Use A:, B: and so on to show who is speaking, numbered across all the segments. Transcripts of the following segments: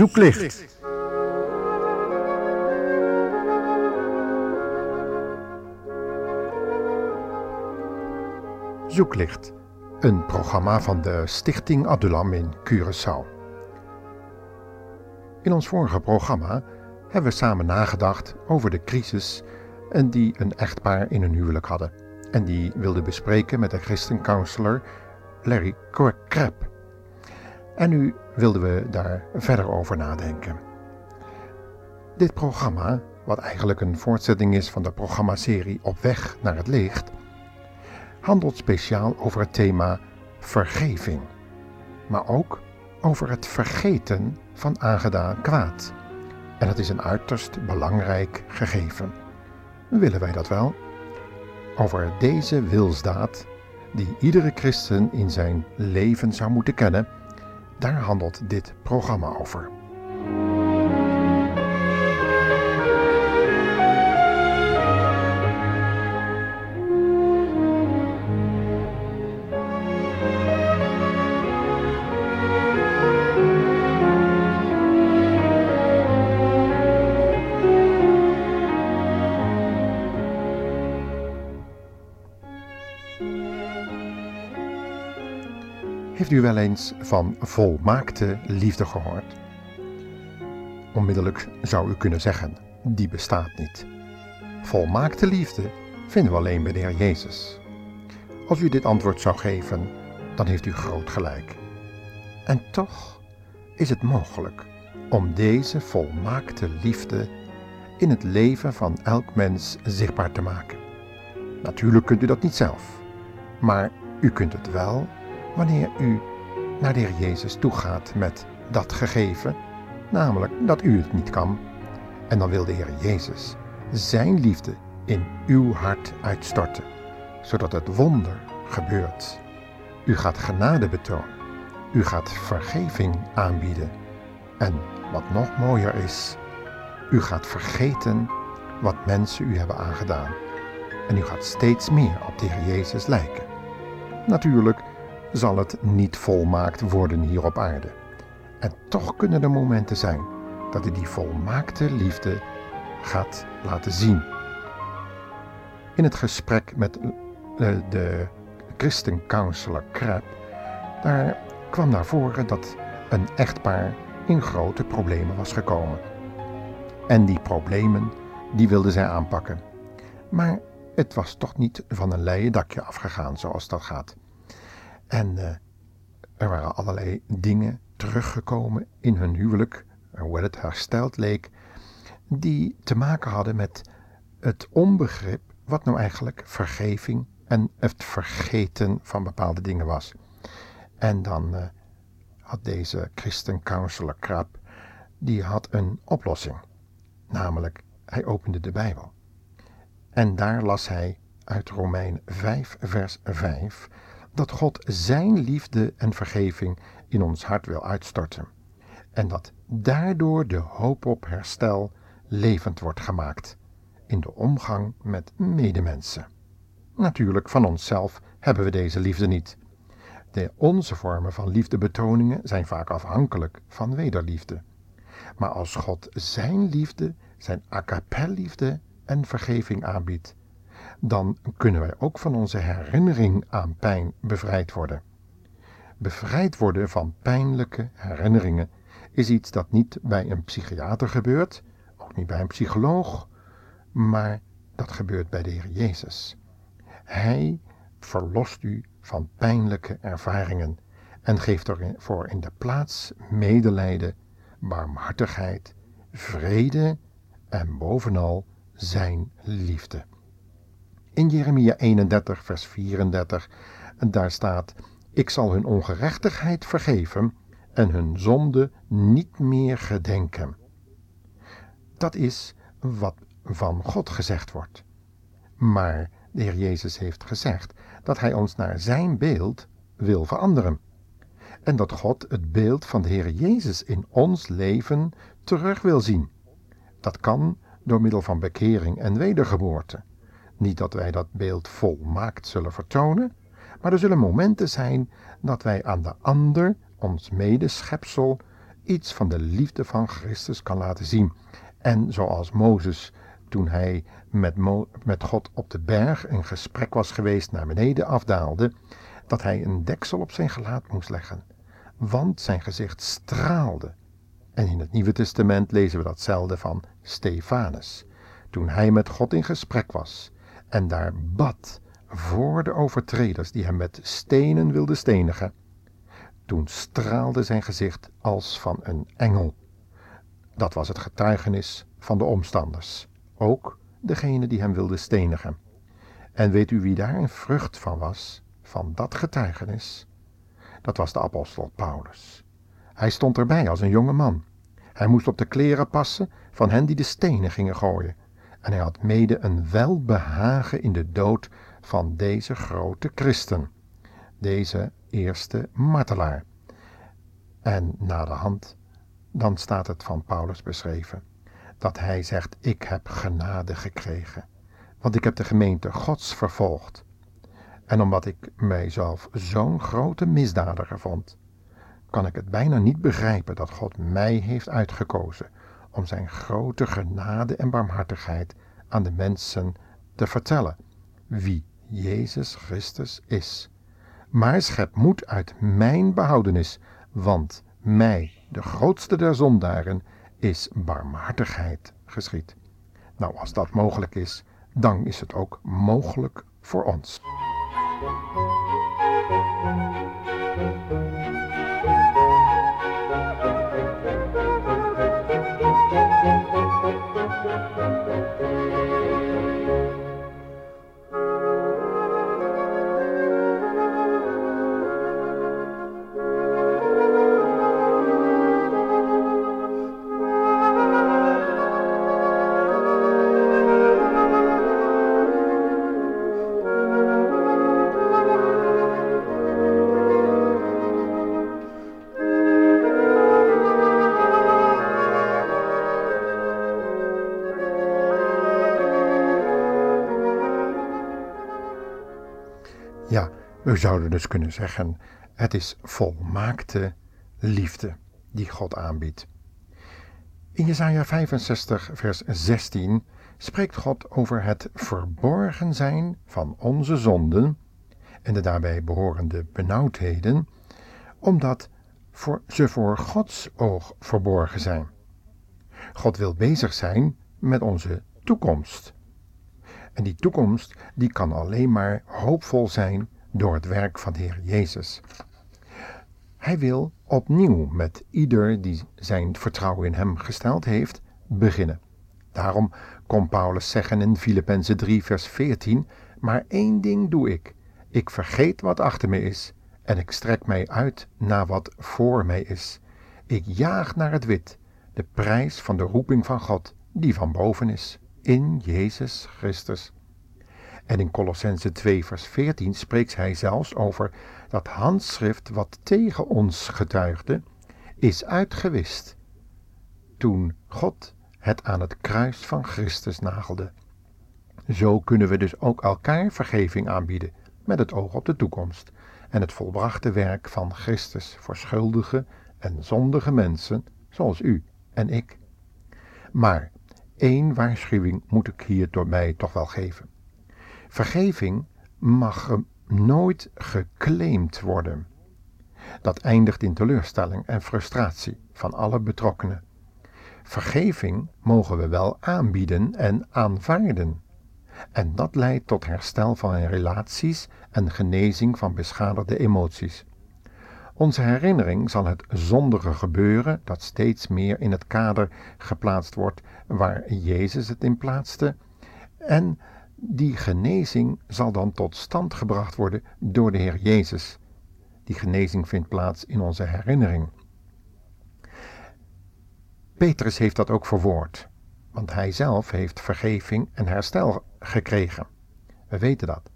A: Zoeklicht. Zoeklicht, een programma van de Stichting Adulam in Curaçao. In ons vorige programma hebben we samen nagedacht over de crisis en die een echtpaar in hun huwelijk hadden. En die wilden bespreken met de christencounselor Larry Krep. En nu wilden we daar verder over nadenken. Dit programma, wat eigenlijk een voortzetting is van de programmaserie Op weg naar het licht, handelt speciaal over het thema vergeving, maar ook over het vergeten van aangedaan kwaad. En dat is een uiterst belangrijk gegeven. Willen wij dat wel? Over deze wilsdaad, die iedere christen in zijn leven zou moeten kennen, daar handelt dit programma over. U wel eens van volmaakte liefde gehoord? Onmiddellijk zou u kunnen zeggen: die bestaat niet. Volmaakte liefde vinden we alleen bij de Heer Jezus. Als u dit antwoord zou geven, dan heeft u groot gelijk. En toch is het mogelijk om deze volmaakte liefde in het leven van elk mens zichtbaar te maken. Natuurlijk kunt u dat niet zelf, maar u kunt het wel wanneer u naar de Heer Jezus toegaat met dat gegeven, namelijk dat u het niet kan. En dan wil de Heer Jezus zijn liefde in uw hart uitstorten, zodat het wonder gebeurt. U gaat genade betonen. U gaat vergeving aanbieden. En wat nog mooier is, u gaat vergeten wat mensen u hebben aangedaan. En u gaat steeds meer op de Heer Jezus lijken. Natuurlijk zal het niet volmaakt worden hier op aarde. En toch kunnen er momenten zijn dat hij die volmaakte liefde gaat laten zien. In het gesprek met de, de christencounselor Krab, daar kwam naar voren dat een echtpaar in grote problemen was gekomen. En die problemen, die wilden zij aanpakken. Maar het was toch niet van een leien dakje afgegaan zoals dat gaat. En uh, er waren allerlei dingen teruggekomen in hun huwelijk, hoe het hersteld leek, die te maken hadden met het onbegrip wat nou eigenlijk vergeving en het vergeten van bepaalde dingen was. En dan uh, had deze christen counselor Krab, die had een oplossing. Namelijk, hij opende de Bijbel. En daar las hij uit Romein 5, vers 5, dat God Zijn liefde en vergeving in ons hart wil uitstorten. En dat daardoor de hoop op herstel levend wordt gemaakt in de omgang met medemensen. Natuurlijk, van onszelf hebben we deze liefde niet. De, onze vormen van liefdebetoningen zijn vaak afhankelijk van wederliefde. Maar als God Zijn liefde, Zijn liefde en vergeving aanbiedt, dan kunnen wij ook van onze herinnering aan pijn bevrijd worden. Bevrijd worden van pijnlijke herinneringen is iets dat niet bij een psychiater gebeurt, ook niet bij een psycholoog, maar dat gebeurt bij de Heer Jezus. Hij verlost u van pijnlijke ervaringen en geeft ervoor in de plaats medelijden, barmhartigheid, vrede en bovenal zijn liefde in Jeremia 31, vers 34. En daar staat: Ik zal hun ongerechtigheid vergeven en hun zonde niet meer gedenken. Dat is wat van God gezegd wordt. Maar de Heer Jezus heeft gezegd dat Hij ons naar Zijn beeld wil veranderen. En dat God het beeld van de Heer Jezus in ons leven terug wil zien. Dat kan door middel van bekering en wedergeboorte. Niet dat wij dat beeld volmaakt zullen vertonen, maar er zullen momenten zijn dat wij aan de ander, ons medeschepsel, iets van de liefde van Christus kan laten zien. En zoals Mozes toen hij met, met God op de berg in gesprek was geweest naar beneden afdaalde, dat hij een deksel op zijn gelaat moest leggen, want zijn gezicht straalde. En in het Nieuwe Testament lezen we datzelfde van Stefanus, toen hij met God in gesprek was en daar bad voor de overtreders die hem met stenen wilden stenigen. Toen straalde zijn gezicht als van een engel. Dat was het getuigenis van de omstanders, ook degene die hem wilde stenigen. En weet u wie daar een vrucht van was, van dat getuigenis? Dat was de apostel Paulus. Hij stond erbij als een jonge man. Hij moest op de kleren passen van hen die de stenen gingen gooien. En hij had mede een welbehagen in de dood van deze grote christen, deze eerste martelaar. En na de hand, dan staat het van Paulus beschreven, dat hij zegt, ik heb genade gekregen, want ik heb de gemeente Gods vervolgd. En omdat ik mijzelf zo'n grote misdadiger vond, kan ik het bijna niet begrijpen dat God mij heeft uitgekozen om zijn grote genade en barmhartigheid aan de mensen te vertellen wie Jezus Christus is. Maar schep moed uit mijn behoudenis, want mij, de grootste der zondaren, is barmhartigheid geschied. Nou, als dat mogelijk is, dan is het ook mogelijk voor ons. We zouden dus kunnen zeggen: het is volmaakte liefde die God aanbiedt. In Jesaja 65, vers 16 spreekt God over het verborgen zijn van onze zonden en de daarbij behorende benauwdheden, omdat voor, ze voor Gods oog verborgen zijn. God wil bezig zijn met onze toekomst. En die toekomst die kan alleen maar hoopvol zijn door het werk van de Heer Jezus. Hij wil opnieuw met ieder die zijn vertrouwen in Hem gesteld heeft, beginnen. Daarom kon Paulus zeggen in Filippenzen 3, vers 14: Maar één ding doe ik. Ik vergeet wat achter me is en ik strek mij uit naar wat voor mij is. Ik jaag naar het wit, de prijs van de roeping van God, die van boven is in Jezus Christus. En in Colossense 2 vers 14 spreekt hij zelfs over dat handschrift wat tegen ons getuigde, is uitgewist toen God het aan het kruis van Christus nagelde. Zo kunnen we dus ook elkaar vergeving aanbieden met het oog op de toekomst en het volbrachte werk van Christus voor schuldige en zondige mensen zoals u en ik. Maar Eén waarschuwing moet ik hier door mij toch wel geven. Vergeving mag nooit geclaimd worden. Dat eindigt in teleurstelling en frustratie van alle betrokkenen. Vergeving mogen we wel aanbieden en aanvaarden. En dat leidt tot herstel van relaties en genezing van beschadigde emoties. Onze herinnering zal het zondige gebeuren, dat steeds meer in het kader geplaatst wordt waar Jezus het in plaatste, en die genezing zal dan tot stand gebracht worden door de Heer Jezus. Die genezing vindt plaats in onze herinnering. Petrus heeft dat ook verwoord, want hij zelf heeft vergeving en herstel gekregen. We weten dat.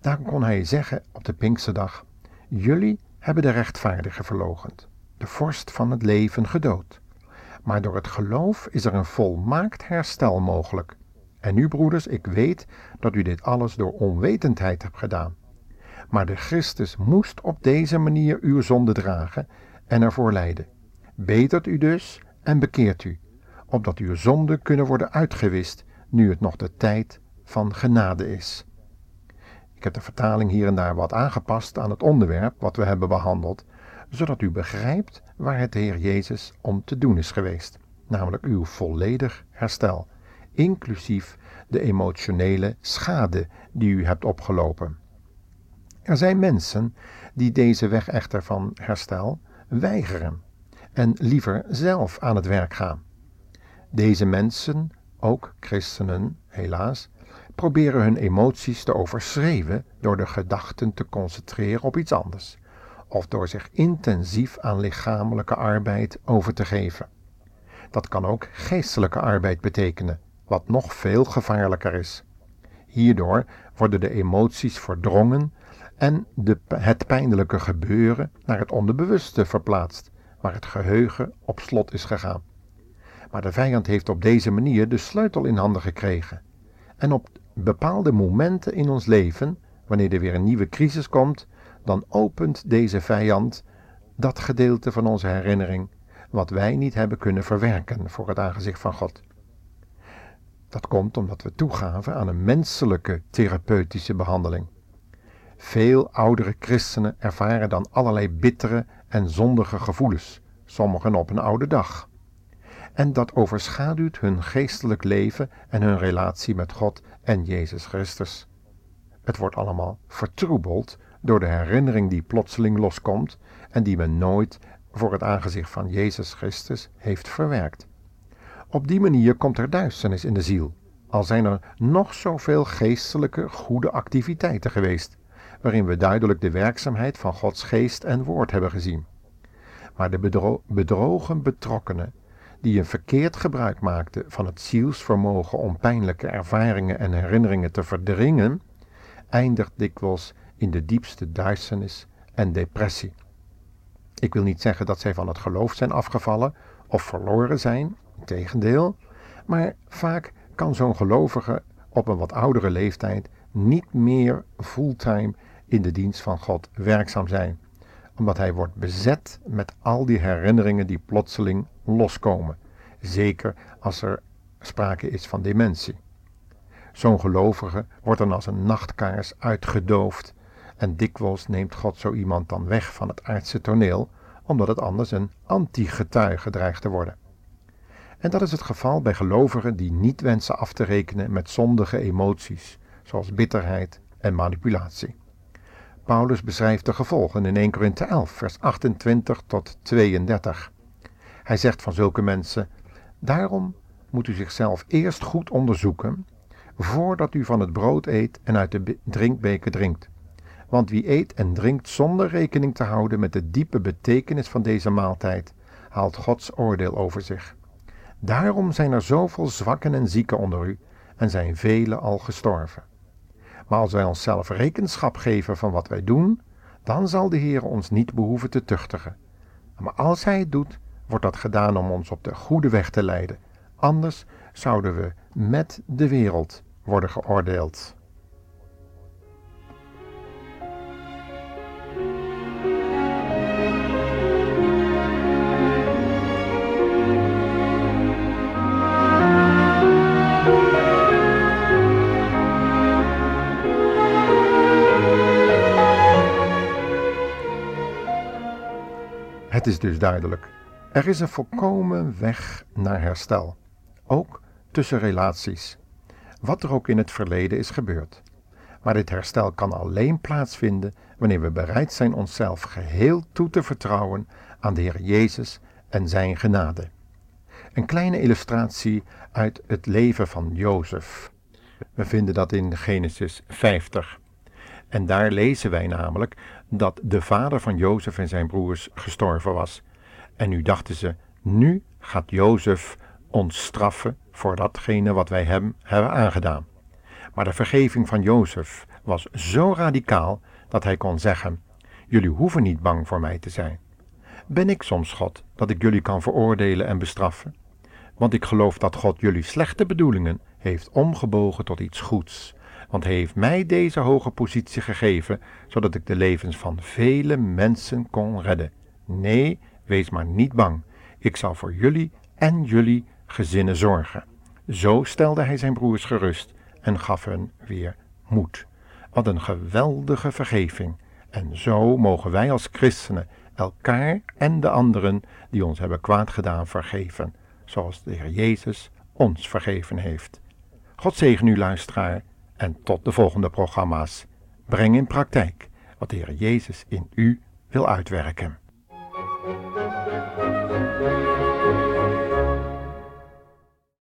A: Daarom kon hij zeggen op de Pinksterdag: Jullie hebben de rechtvaardige verlogend, de vorst van het leven gedood. Maar door het geloof is er een volmaakt herstel mogelijk. En nu, broeders, ik weet dat u dit alles door onwetendheid hebt gedaan. Maar de Christus moest op deze manier uw zonde dragen en ervoor lijden. Betert u dus en bekeert u, opdat uw zonden kunnen worden uitgewist, nu het nog de tijd van genade is. Ik heb de vertaling hier en daar wat aangepast aan het onderwerp wat we hebben behandeld, zodat u begrijpt waar het Heer Jezus om te doen is geweest, namelijk uw volledig herstel, inclusief de emotionele schade die u hebt opgelopen. Er zijn mensen die deze weg echter van herstel weigeren en liever zelf aan het werk gaan. Deze mensen, ook christenen helaas, proberen hun emoties te overschreeuwen door de gedachten te concentreren op iets anders, of door zich intensief aan lichamelijke arbeid over te geven. Dat kan ook geestelijke arbeid betekenen, wat nog veel gevaarlijker is. Hierdoor worden de emoties verdrongen en de, het pijnlijke gebeuren naar het onderbewuste verplaatst, waar het geheugen op slot is gegaan. Maar de vijand heeft op deze manier de sleutel in handen gekregen. En op bepaalde momenten in ons leven, wanneer er weer een nieuwe crisis komt, dan opent deze vijand dat gedeelte van onze herinnering wat wij niet hebben kunnen verwerken voor het aangezicht van God. Dat komt omdat we toegaven aan een menselijke therapeutische behandeling. Veel oudere christenen ervaren dan allerlei bittere en zondige gevoelens, sommigen op een oude dag. En dat overschaduwt hun geestelijk leven en hun relatie met God en Jezus Christus. Het wordt allemaal vertroebeld door de herinnering die plotseling loskomt en die men nooit voor het aangezicht van Jezus Christus heeft verwerkt. Op die manier komt er duisternis in de ziel, al zijn er nog zoveel geestelijke goede activiteiten geweest, waarin we duidelijk de werkzaamheid van Gods geest en woord hebben gezien. Maar de bedro bedrogen betrokkenen, die een verkeerd gebruik maakten van het zielsvermogen om pijnlijke ervaringen en herinneringen te verdringen, eindigt dikwijls in de diepste duisternis en depressie. Ik wil niet zeggen dat zij van het geloof zijn afgevallen of verloren zijn, tegendeel, maar vaak kan zo'n gelovige op een wat oudere leeftijd niet meer fulltime in de dienst van God werkzaam zijn, omdat hij wordt bezet met al die herinneringen die plotseling loskomen, zeker als er sprake is van dementie. Zo'n gelovige wordt dan als een nachtkaars uitgedoofd en dikwijls neemt God zo iemand dan weg van het aardse toneel, omdat het anders een anti-getuige dreigt te worden. En dat is het geval bij gelovigen die niet wensen af te rekenen met zondige emoties, zoals bitterheid en manipulatie. Paulus beschrijft de gevolgen in 1 Korinthe 11, vers 28 tot 32. Hij zegt van zulke mensen: Daarom moet u zichzelf eerst goed onderzoeken, voordat u van het brood eet en uit de drinkbeker drinkt. Want wie eet en drinkt zonder rekening te houden met de diepe betekenis van deze maaltijd, haalt Gods oordeel over zich. Daarom zijn er zoveel zwakken en zieken onder u en zijn velen al gestorven. Maar als wij onszelf rekenschap geven van wat wij doen, dan zal de Heer ons niet behoeven te tuchtigen. Maar als Hij het doet, wordt dat gedaan om ons op de goede weg te leiden. Anders zouden we met de wereld worden geoordeeld. Is dus duidelijk. Er is een volkomen weg naar herstel. Ook tussen relaties. Wat er ook in het verleden is gebeurd. Maar dit herstel kan alleen plaatsvinden wanneer we bereid zijn onszelf geheel toe te vertrouwen aan de Heer Jezus en Zijn genade. Een kleine illustratie uit het leven van Jozef. We vinden dat in Genesis 50. En daar lezen wij namelijk dat de vader van Jozef en zijn broers gestorven was. En nu dachten ze, nu gaat Jozef ons straffen voor datgene wat wij hem hebben aangedaan. Maar de vergeving van Jozef was zo radicaal dat hij kon zeggen: Jullie hoeven niet bang voor mij te zijn. Ben ik soms God dat ik jullie kan veroordelen en bestraffen? Want ik geloof dat God jullie slechte bedoelingen heeft omgebogen tot iets goeds want hij heeft mij deze hoge positie gegeven, zodat ik de levens van vele mensen kon redden. Nee, wees maar niet bang. Ik zal voor jullie en jullie gezinnen zorgen. Zo stelde hij zijn broers gerust en gaf hen weer moed. Wat een geweldige vergeving. En zo mogen wij als christenen elkaar en de anderen die ons hebben kwaad gedaan vergeven, zoals de Heer Jezus ons vergeven heeft. God zegen u luisteraar en tot de volgende programma's. Breng in praktijk wat de Heer Jezus in u wil uitwerken.